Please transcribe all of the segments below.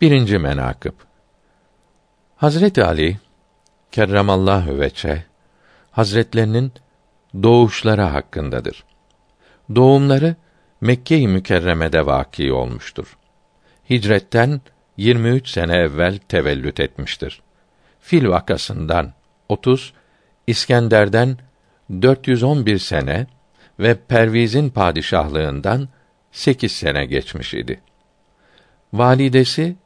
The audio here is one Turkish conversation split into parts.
Birinci menakıb Hazreti Ali kerramallahu veçe Hazretlerinin doğuşları hakkındadır. Doğumları Mekke-i Mükerreme'de vaki olmuştur. Hicretten 23 sene evvel tevellüt etmiştir. Fil vakasından 30, İskender'den 411 sene ve Perviz'in padişahlığından 8 sene geçmiş idi. Validesi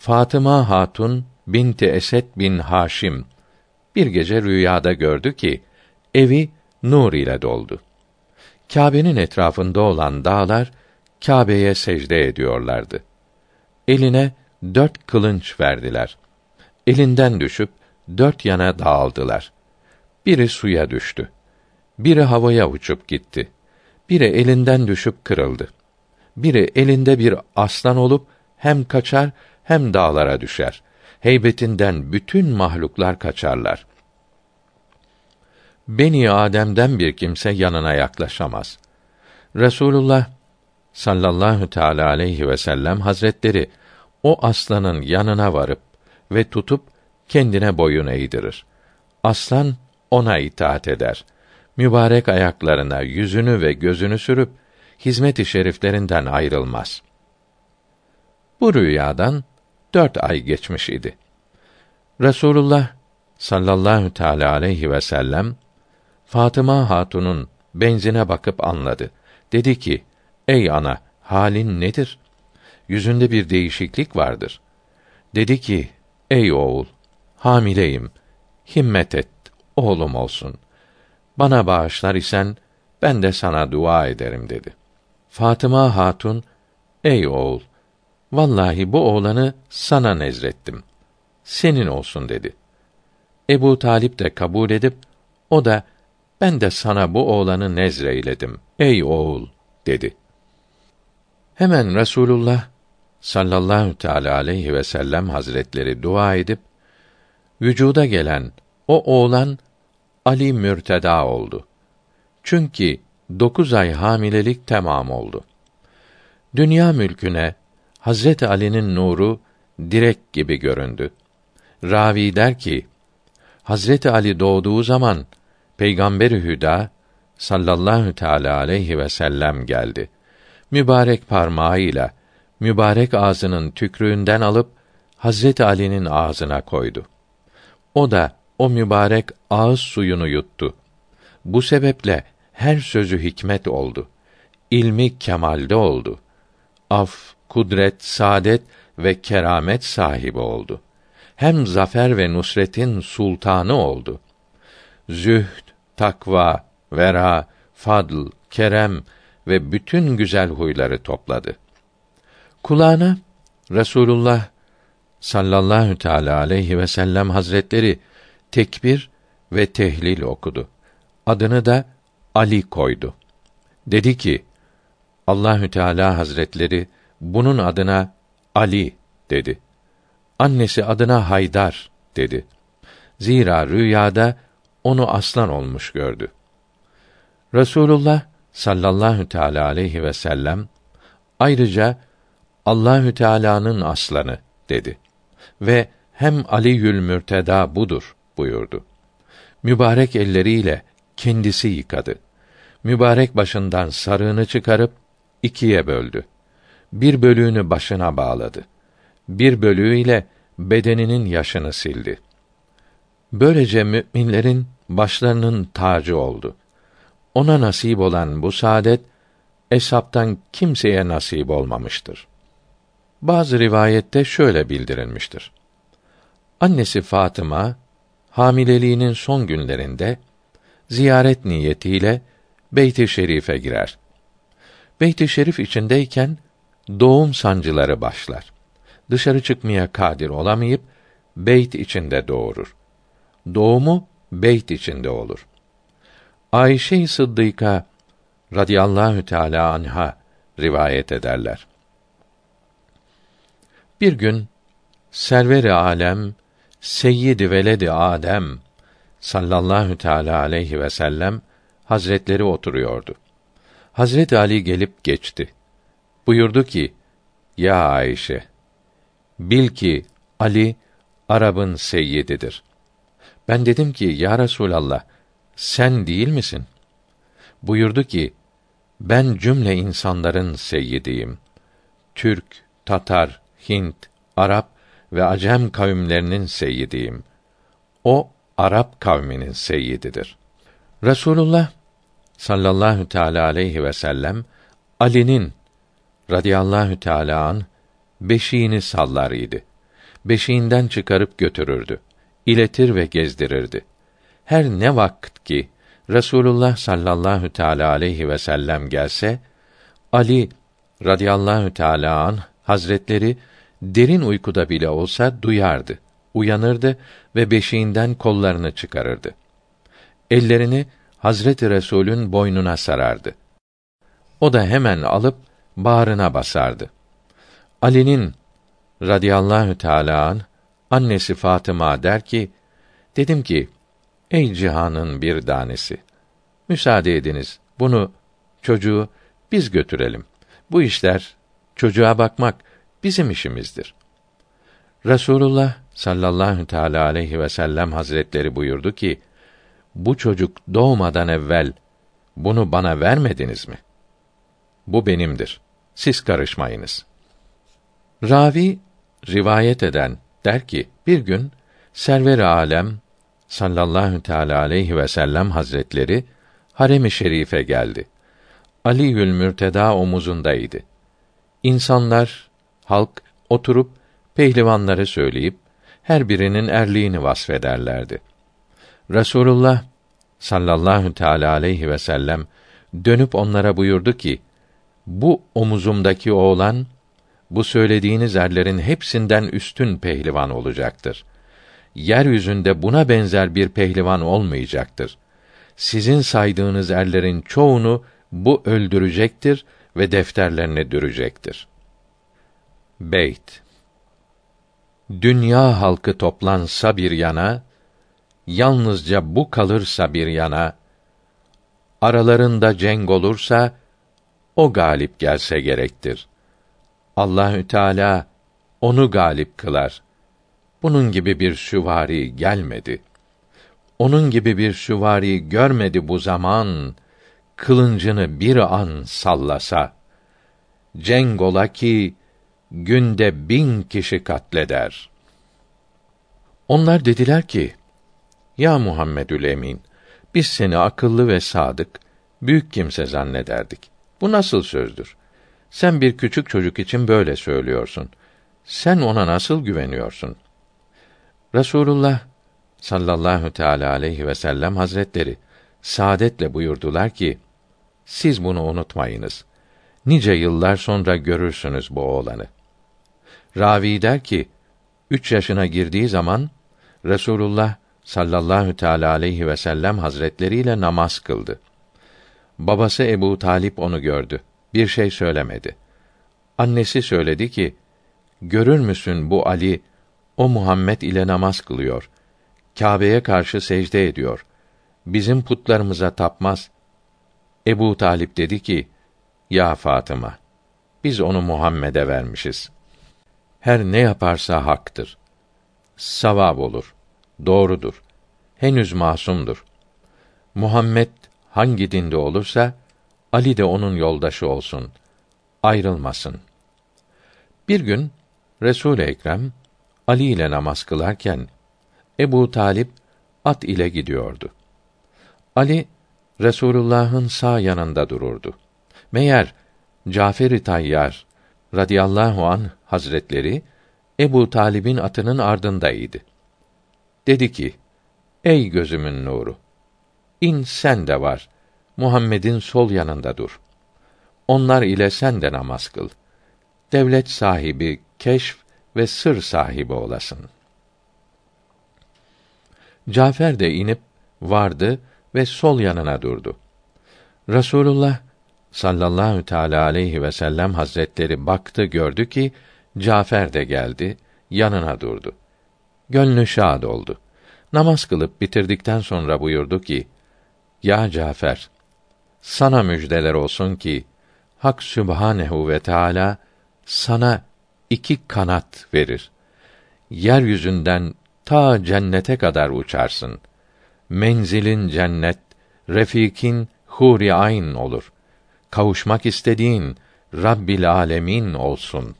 Fatıma Hatun binti Esed bin Haşim bir gece rüyada gördü ki evi nur ile doldu. Kâbe'nin etrafında olan dağlar Kâbe'ye secde ediyorlardı. Eline dört kılınç verdiler. Elinden düşüp dört yana dağıldılar. Biri suya düştü. Biri havaya uçup gitti. Biri elinden düşüp kırıldı. Biri elinde bir aslan olup hem kaçar hem dağlara düşer. Heybetinden bütün mahluklar kaçarlar. Beni Adem'den bir kimse yanına yaklaşamaz. Resulullah sallallahu teala aleyhi ve sellem hazretleri o aslanın yanına varıp ve tutup kendine boyun eğdirir. Aslan ona itaat eder. Mübarek ayaklarına yüzünü ve gözünü sürüp hizmet-i şeriflerinden ayrılmaz. Bu rüyadan dört ay geçmiş idi. Resulullah sallallahu teala aleyhi ve sellem Fatıma Hatun'un benzine bakıp anladı. Dedi ki: Ey ana, halin nedir? Yüzünde bir değişiklik vardır. Dedi ki: Ey oğul, hamileyim. Himmet et, oğlum olsun. Bana bağışlar isen ben de sana dua ederim dedi. Fatıma Hatun, ey oğul, vallahi bu oğlanı sana nezrettim. Senin olsun dedi. Ebu Talip de kabul edip, o da ben de sana bu oğlanı nezreyledim. Ey oğul dedi. Hemen Resulullah sallallahu teala aleyhi ve sellem hazretleri dua edip vücuda gelen o oğlan Ali Mürteda oldu. Çünkü dokuz ay hamilelik tamam oldu. Dünya mülküne Hazreti Ali'nin nuru direk gibi göründü. Ravi der ki, Hazreti Ali doğduğu zaman Peygamberi Hüda sallallahu teala aleyhi ve sellem geldi. Mübarek parmağıyla mübarek ağzının tükrüğünden alıp Hazreti Ali'nin ağzına koydu. O da o mübarek ağız suyunu yuttu. Bu sebeple her sözü hikmet oldu. İlmi kemalde oldu. Af, kudret, saadet ve keramet sahibi oldu. Hem zafer ve nusretin sultanı oldu. Zühd, takva, vera, fadl, kerem ve bütün güzel huyları topladı. Kulağına Resulullah sallallahu teala aleyhi ve sellem hazretleri tekbir ve tehlil okudu. Adını da Ali koydu. Dedi ki: Allahü Teala Hazretleri bunun adına Ali dedi. Annesi adına Haydar dedi. Zira rüyada onu aslan olmuş gördü. Resulullah sallallahu teala aleyhi ve sellem ayrıca Allahü Teala'nın aslanı dedi ve hem Ali Yül Mürteda budur buyurdu. Mübarek elleriyle kendisi yıkadı. Mübarek başından sarığını çıkarıp ikiye böldü. Bir bölüğünü başına bağladı. Bir bölüğüyle bedeninin yaşını sildi. Böylece müminlerin başlarının tacı oldu. Ona nasip olan bu saadet esaptan kimseye nasip olmamıştır. Bazı rivayette şöyle bildirilmiştir. Annesi Fatıma hamileliğinin son günlerinde ziyaret niyetiyle Beyt-i Şerif'e girer. Beyt-i Şerif içindeyken doğum sancıları başlar. Dışarı çıkmaya kadir olamayıp beyt içinde doğurur. Doğumu beyt içinde olur. Ayşe-i Sıddıka radıyallahu teala anha rivayet ederler. Bir gün server-i alem Seyyid veledi Adem sallallahu teala aleyhi ve sellem hazretleri oturuyordu. Hazret Ali gelip geçti. Buyurdu ki: Ya Ayşe, Bil ki Ali Arap'ın seyyididir. Ben dedim ki ya Resulallah sen değil misin? Buyurdu ki ben cümle insanların seyyidiyim. Türk, Tatar, Hint, Arap ve Acem kavimlerinin seyyidiyim. O Arap kavminin seyyididir. Resulullah sallallahu teala aleyhi ve sellem Ali'nin radıyallahu teala an beşiğini sallar idi. Beşiğinden çıkarıp götürürdü. İletir ve gezdirirdi. Her ne vakit ki Resulullah sallallahu teala aleyhi ve sellem gelse Ali radıyallahu teala an hazretleri derin uykuda bile olsa duyardı, uyanırdı ve beşiğinden kollarını çıkarırdı. Ellerini Hazreti Resulün boynuna sarardı. O da hemen alıp bağrına basardı. Ali'nin radıyallahu teâlâ an, annesi Fatıma der ki, dedim ki, ey cihanın bir tanesi, müsaade ediniz, bunu, çocuğu biz götürelim. Bu işler, çocuğa bakmak bizim işimizdir. Resulullah sallallahu teala aleyhi ve sellem hazretleri buyurdu ki, bu çocuk doğmadan evvel bunu bana vermediniz mi? Bu benimdir. Siz karışmayınız. Ravi rivayet eden der ki bir gün Server-i Alem sallallahu teala aleyhi ve sellem hazretleri harem-i şerife geldi. Ali Yül Mürteda omuzundaydı. İnsanlar, halk oturup pehlivanları söyleyip her birinin erliğini vasfederlerdi. Resulullah sallallahu teala aleyhi ve sellem dönüp onlara buyurdu ki: Bu omuzumdaki oğlan bu söylediğiniz erlerin hepsinden üstün pehlivan olacaktır. Yeryüzünde buna benzer bir pehlivan olmayacaktır. Sizin saydığınız erlerin çoğunu bu öldürecektir ve defterlerini dürecektir. Beyt Dünya halkı toplansa bir yana, yalnızca bu kalırsa bir yana, aralarında cenk olursa, o galip gelse gerektir. Allahü Teala onu galip kılar. Bunun gibi bir süvari gelmedi. Onun gibi bir süvari görmedi bu zaman. Kılıncını bir an sallasa. Cenk ola ki günde bin kişi katleder. Onlar dediler ki, Ya Muhammedül Emin, biz seni akıllı ve sadık, büyük kimse zannederdik. Bu nasıl sözdür? Sen bir küçük çocuk için böyle söylüyorsun. Sen ona nasıl güveniyorsun? Resulullah sallallahu teala aleyhi ve sellem hazretleri saadetle buyurdular ki: Siz bunu unutmayınız. Nice yıllar sonra görürsünüz bu oğlanı. Ravi der ki, üç yaşına girdiği zaman Resulullah sallallahu teala aleyhi ve sellem hazretleriyle namaz kıldı. Babası Ebu Talip onu gördü. Bir şey söylemedi. Annesi söyledi ki, görür müsün bu Ali, o Muhammed ile namaz kılıyor. Kâbe'ye karşı secde ediyor. Bizim putlarımıza tapmaz. Ebu Talip dedi ki, ya Fatıma, biz onu Muhammed'e vermişiz. Her ne yaparsa haktır. Savab olur, doğrudur. Henüz masumdur. Muhammed hangi dinde olursa Ali de onun yoldaşı olsun. Ayrılmasın. Bir gün Resul Ekrem Ali ile namaz kılarken Ebu Talip at ile gidiyordu. Ali Resulullah'ın sağ yanında dururdu. Meğer Cafer-i Tayyar radıyallahu an hazretleri Ebu Talib'in atının ardındaydı. Dedi ki: Ey gözümün nuru, in sen de var. Muhammed'in sol yanında dur. Onlar ile sen de namaz kıl. Devlet sahibi, keşf ve sır sahibi olasın. Cafer de inip vardı ve sol yanına durdu. Rasulullah sallallahu teala aleyhi ve sellem hazretleri baktı gördü ki Cafer de geldi, yanına durdu. Gönlü şad oldu. Namaz kılıp bitirdikten sonra buyurdu ki: Ya Cafer, sana müjdeler olsun ki Hak Sübhanehu ve Teala sana iki kanat verir. Yeryüzünden ta cennete kadar uçarsın. Menzilin cennet, refikin huri ayn olur. Kavuşmak istediğin Rabbil alemin olsun.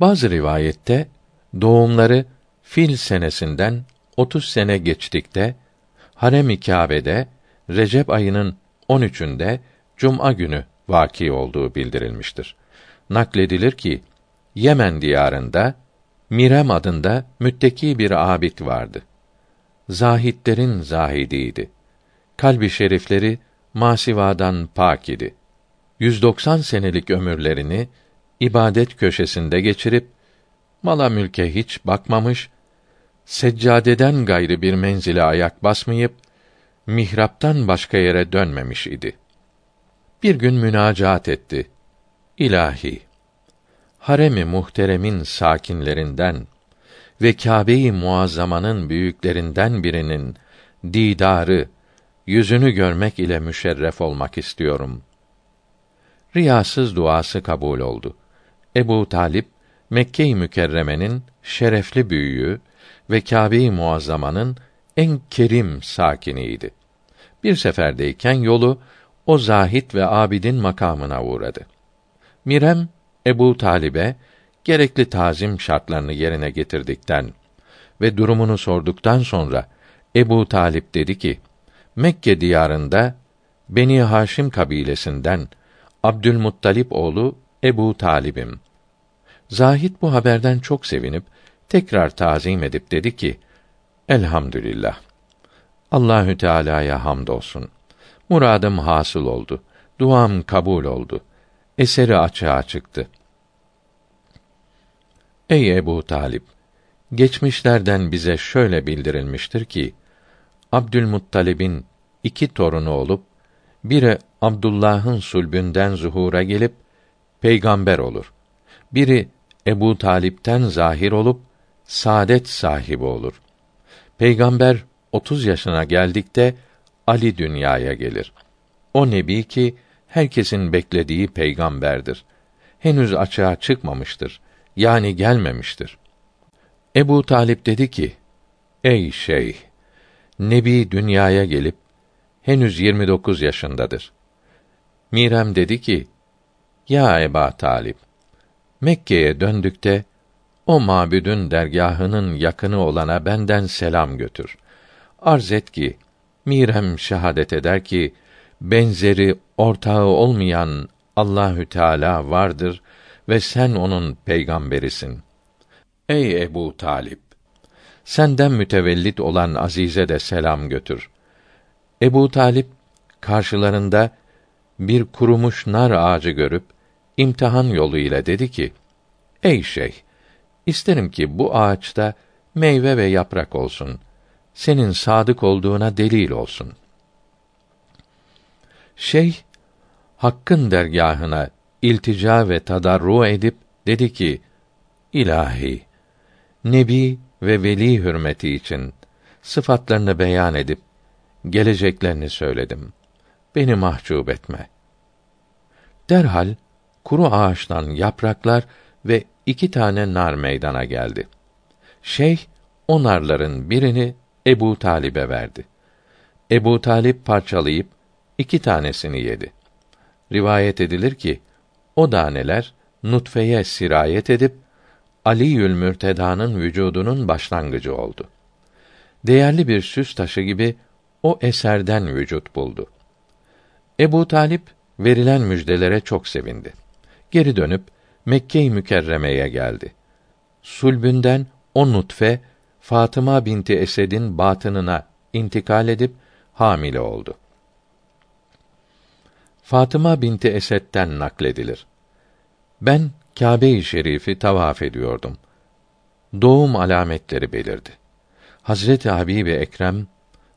Bazı rivayette doğumları fil senesinden 30 sene geçtikte Harem-i Kâbe'de Recep ayının 13'ünde cuma günü vaki olduğu bildirilmiştir. Nakledilir ki Yemen diyarında Mirem adında mütteki bir abid vardı. Zahitlerin zahidiydi. Kalbi şerifleri masivadan pak idi. 190 senelik ömürlerini ibadet köşesinde geçirip mala mülke hiç bakmamış, seccadeden gayrı bir menzile ayak basmayıp mihraptan başka yere dönmemiş idi. Bir gün münacaat etti. İlahi, haremi muhteremin sakinlerinden ve Kâbe-i Muazzama'nın büyüklerinden birinin didarı, yüzünü görmek ile müşerref olmak istiyorum. Riyasız duası kabul oldu. Ebu Talip Mekke-i Mükerreme'nin şerefli büyüğü ve Kâbe-i Muazzama'nın en kerim sakiniydi. Bir seferdeyken yolu o zahit ve abidin makamına uğradı. Mirem Ebu Talib'e gerekli tazim şartlarını yerine getirdikten ve durumunu sorduktan sonra Ebu Talip dedi ki: Mekke diyarında Beni Haşim kabilesinden Abdülmuttalip oğlu Ebu Talib'im. Zahid bu haberden çok sevinip tekrar tazim edip dedi ki: Elhamdülillah. Allahü Teala'ya hamdolsun. Muradım hasıl oldu. Duam kabul oldu. Eseri açığa çıktı. Ey Ebu Talip, geçmişlerden bize şöyle bildirilmiştir ki Abdülmuttalib'in iki torunu olup biri Abdullah'ın sulbünden zuhura gelip peygamber olur. Biri Ebu Talip'ten zahir olup saadet sahibi olur. Peygamber 30 yaşına geldikte Ali dünyaya gelir. O nebi ki herkesin beklediği peygamberdir. Henüz açığa çıkmamıştır. Yani gelmemiştir. Ebu Talip dedi ki: Ey şeyh, Nebi dünyaya gelip henüz 29 yaşındadır. Mirem dedi ki: Ya Eba Talip, Mekke'ye döndükte o mabüdün dergahının yakını olana benden selam götür. Arz et ki Mirem şehadet eder ki benzeri ortağı olmayan Allahü Teala vardır ve sen onun peygamberisin. Ey Ebu Talip, senden mütevellit olan Azize de selam götür. Ebu Talip karşılarında bir kurumuş nar ağacı görüp imtihan yolu ile dedi ki: Ey şeyh, isterim ki bu ağaçta meyve ve yaprak olsun. Senin sadık olduğuna delil olsun. Şeyh Hakk'ın dergahına iltica ve tadarru edip dedi ki: İlahi, nebi ve veli hürmeti için sıfatlarını beyan edip geleceklerini söyledim. Beni mahcup etme. Derhal kuru ağaçtan yapraklar ve iki tane nar meydana geldi. Şeyh o narların birini Ebu Talib'e verdi. Ebu Talip parçalayıp iki tanesini yedi. Rivayet edilir ki o daneler nutfeye sirayet edip Aliül Mürteda'nın vücudunun başlangıcı oldu. Değerli bir süs taşı gibi o eserden vücut buldu. Ebu Talip verilen müjdelere çok sevindi. Geri dönüp Mekke-i Mükerreme'ye geldi. Sulbünden o nutfe Fatıma binti Esed'in batınına intikal edip hamile oldu. Fatıma binti Esed'den nakledilir. Ben Kâbe-i Şerif'i tavaf ediyordum. Doğum alametleri belirdi. Hazreti Habibi Ekrem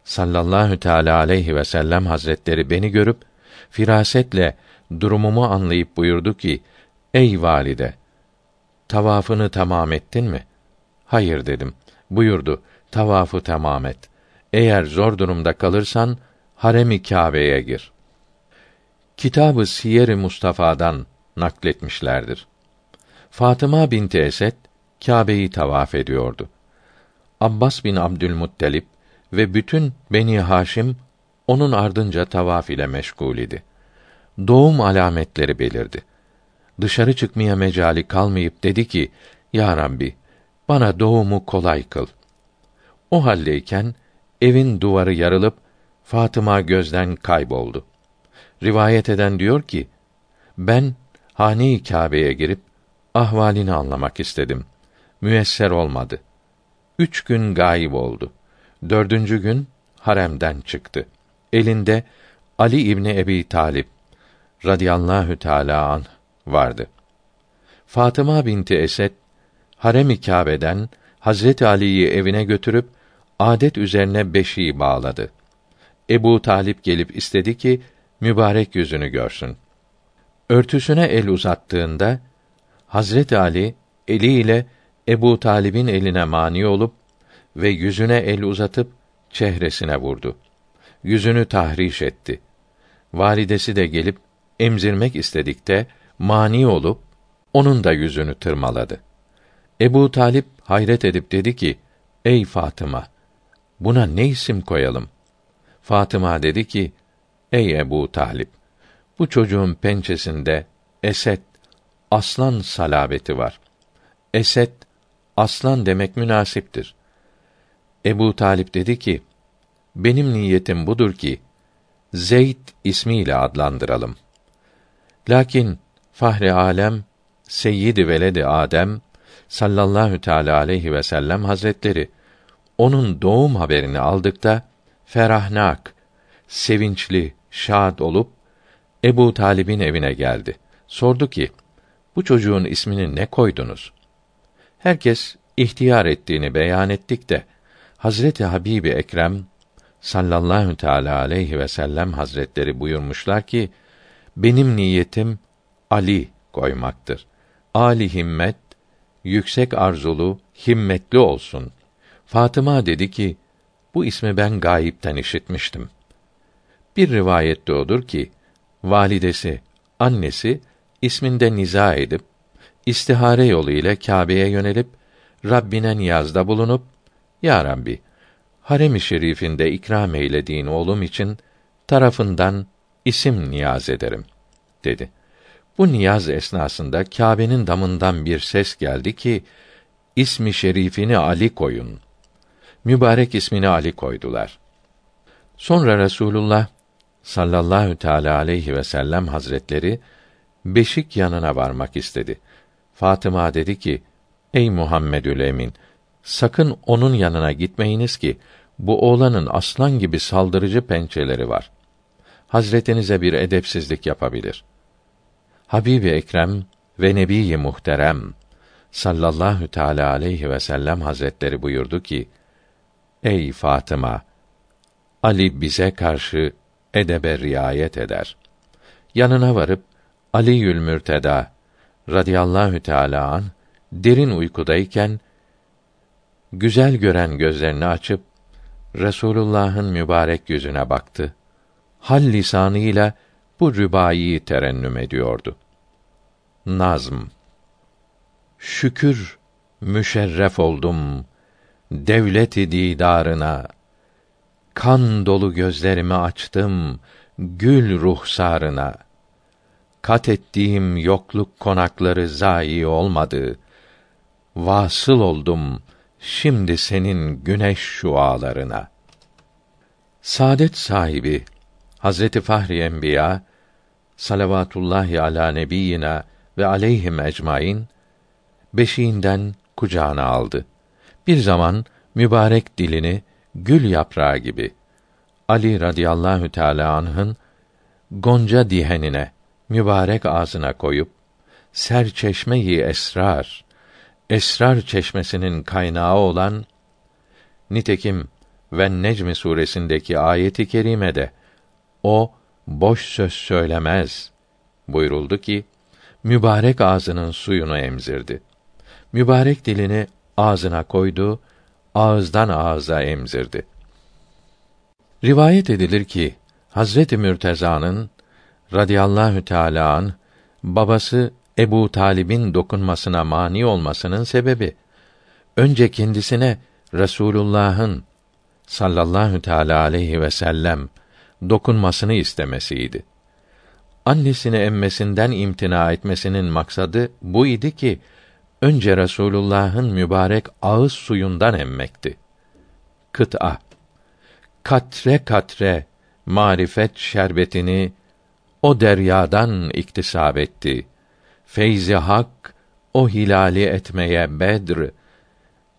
sallallahu teala aleyhi ve sellem hazretleri beni görüp firasetle durumumu anlayıp buyurdu ki: Ey valide, tavafını tamam ettin mi? Hayır dedim. Buyurdu, tavafı tamam et. Eğer zor durumda kalırsan harem-i Kâbe'ye gir. Kitabı Siyer-i Mustafa'dan nakletmişlerdir. Fatıma binti Esed Kâbe'yi tavaf ediyordu. Abbas bin Abdülmuttalip ve bütün Beni Haşim onun ardınca tavaf ile meşgul idi. Doğum alametleri belirdi. Dışarı çıkmaya mecali kalmayıp dedi ki: Ya Rabbi, bana doğumu kolay kıl. O haldeyken evin duvarı yarılıp Fatıma gözden kayboldu. Rivayet eden diyor ki: Ben hane-i Kâbe'ye girip ahvalini anlamak istedim. Müesser olmadı. Üç gün gayip oldu. Dördüncü gün haremden çıktı. Elinde Ali İbni Ebi Talip radıyallahu teâlâ an vardı. Fatıma binti Esed harem-i Kâbe'den Hazreti Ali'yi evine götürüp adet üzerine beşiği bağladı. Ebu Talip gelip istedi ki mübarek yüzünü görsün. Örtüsüne el uzattığında Hazreti Ali eliyle Ebu Talib'in eline mani olup ve yüzüne el uzatıp çehresine vurdu. Yüzünü tahriş etti. Validesi de gelip emzirmek istedikte mani olup onun da yüzünü tırmaladı. Ebu Talip hayret edip dedi ki: Ey Fatıma, buna ne isim koyalım? Fatıma dedi ki: Ey Ebu Talip, bu çocuğun pençesinde Esed, aslan salabeti var. Esed, aslan demek münasiptir. Ebu Talip dedi ki, benim niyetim budur ki, Zeyd ismiyle adlandıralım. Lakin Fahri Alem, Seyyid-i Veledi Adem sallallahu teala aleyhi ve sellem hazretleri onun doğum haberini aldıkta ferahnak, sevinçli, şad olup Ebu Talib'in evine geldi. Sordu ki: Bu çocuğun ismini ne koydunuz? Herkes ihtiyar ettiğini beyan ettik de Hazreti Habibi Ekrem sallallahu teala aleyhi ve sellem hazretleri buyurmuşlar ki benim niyetim Ali koymaktır. Ali himmet, yüksek arzulu, himmetli olsun. Fatıma dedi ki, bu ismi ben gayipten işitmiştim. Bir rivayette odur ki, validesi, annesi isminde niza edip istihare yolu ile Kâbe'ye yönelip Rabbine niyazda bulunup Ya Rabbi harem-i şerifinde ikram eylediğin oğlum için tarafından isim niyaz ederim dedi. Bu niyaz esnasında Kâbe'nin damından bir ses geldi ki ismi şerifini Ali koyun. Mübarek ismini Ali koydular. Sonra Resulullah sallallahu teala aleyhi ve sellem hazretleri beşik yanına varmak istedi. Fatıma dedi ki: Ey Muhammedül Emin, sakın onun yanına gitmeyiniz ki bu oğlanın aslan gibi saldırıcı pençeleri var. Hazretinize bir edepsizlik yapabilir. Habibi Ekrem ve Nebiyi Muhterem sallallahu teala aleyhi ve sellem hazretleri buyurdu ki: Ey Fatıma, Ali bize karşı edebe riayet eder. Yanına varıp Ali Yül Mürteda radıyallahu teala an derin uykudayken güzel gören gözlerini açıp Resulullah'ın mübarek yüzüne baktı. Hal lisanıyla bu rübayiyi terennüm ediyordu. Nazm Şükür müşerref oldum devleti didarına. Kan dolu gözlerimi açtım gül ruhsarına. Kat ettiğim yokluk konakları zayi olmadı. Vasıl oldum şimdi senin güneş şualarına. Saadet sahibi Hazreti Fahri Enbiya salavatullahi ala nebiyina ve aleyhim ecmaîn beşiğinden kucağına aldı. Bir zaman mübarek dilini gül yaprağı gibi Ali radıyallahu teala anh'ın gonca dihenine mübarek ağzına koyup ser çeşmeyi esrar esrar çeşmesinin kaynağı olan nitekim ve Necm suresindeki ayeti kerimede o boş söz söylemez buyuruldu ki mübarek ağzının suyunu emzirdi. Mübarek dilini ağzına koydu, ağızdan ağza emzirdi. Rivayet edilir ki Hazreti Mürteza'nın radıyallahu teâlâ an babası Ebu Talib'in dokunmasına mani olmasının sebebi önce kendisine Resulullah'ın sallallahu teala aleyhi ve sellem dokunmasını istemesiydi. Annesini emmesinden imtina etmesinin maksadı bu idi ki önce Resulullah'ın mübarek ağız suyundan emmekti. Kıt'a Katre katre marifet şerbetini o deryadan iktisab etti. Feyzi hak o hilali etmeye bedr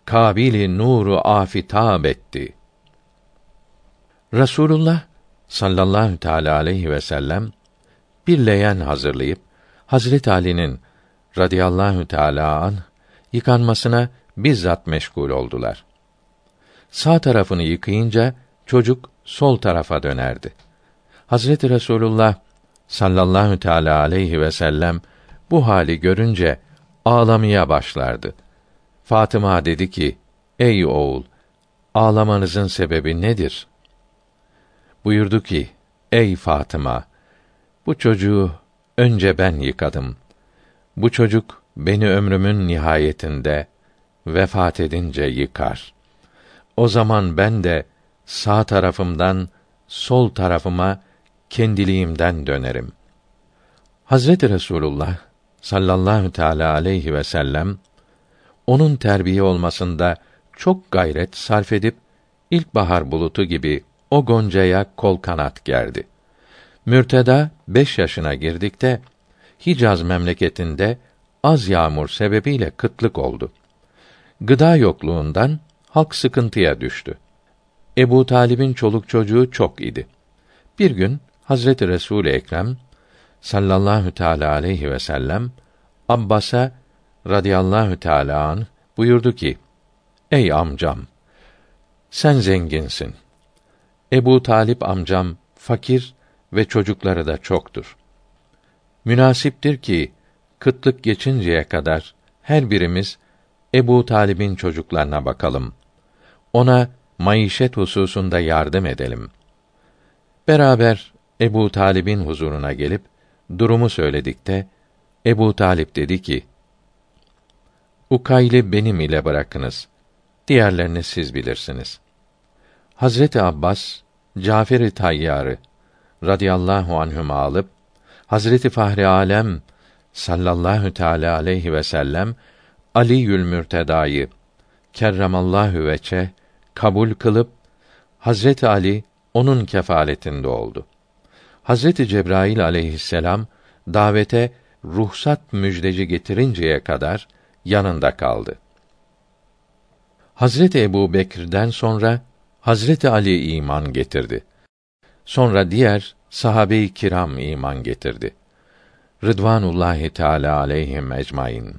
kabili nuru afitab etti. Rasulullah sallallahu teala aleyhi ve sellem bir leğen hazırlayıp Hazret Ali'nin radıyallahu teala an yıkanmasına bizzat meşgul oldular. Sağ tarafını yıkayınca çocuk sol tarafa dönerdi. Hazreti Resulullah sallallahu teala aleyhi ve sellem bu hali görünce ağlamaya başlardı. Fatıma dedi ki: Ey oğul, ağlamanızın sebebi nedir? Buyurdu ki: Ey Fatıma, bu çocuğu önce ben yıkadım. Bu çocuk beni ömrümün nihayetinde vefat edince yıkar. O zaman ben de sağ tarafımdan sol tarafıma kendiliğimden dönerim. Hazreti Resulullah sallallahu teala aleyhi ve sellem onun terbiye olmasında çok gayret sarf edip ilkbahar bulutu gibi o goncaya kol kanat gerdi. Mürteda beş yaşına girdikte Hicaz memleketinde az yağmur sebebiyle kıtlık oldu. Gıda yokluğundan halk sıkıntıya düştü. Ebu Talib'in çoluk çocuğu çok idi. Bir gün Hazreti Resul Ekrem sallallahu teala aleyhi ve sellem Abbas'a radıyallahu teala an buyurdu ki: Ey amcam, sen zenginsin. Ebu Talip amcam fakir ve çocukları da çoktur. Münasiptir ki kıtlık geçinceye kadar her birimiz Ebu Talib'in çocuklarına bakalım. Ona maişet hususunda yardım edelim. Beraber Ebu Talib'in huzuruna gelip durumu söyledikte Ebu Talip dedi ki: Ukayl'i benim ile bırakınız. Diğerlerini siz bilirsiniz. Hazreti Abbas Cafer-i Tayyarı radıyallahu anhüm alıp Hazreti Fahri Alem sallallahu teala aleyhi ve sellem Ali Yülmürteda'yı kerremallahu veçe kabul kılıp Hazreti Ali onun kefaletinde oldu. Hazreti Cebrail aleyhisselam davete ruhsat müjdeci getirinceye kadar yanında kaldı. Hazreti Ebu Bekir'den sonra Hazreti Ali iman getirdi. Sonra diğer sahabe-i kiram iman getirdi. Rıdvanullahi Teala aleyhim ecmaîn.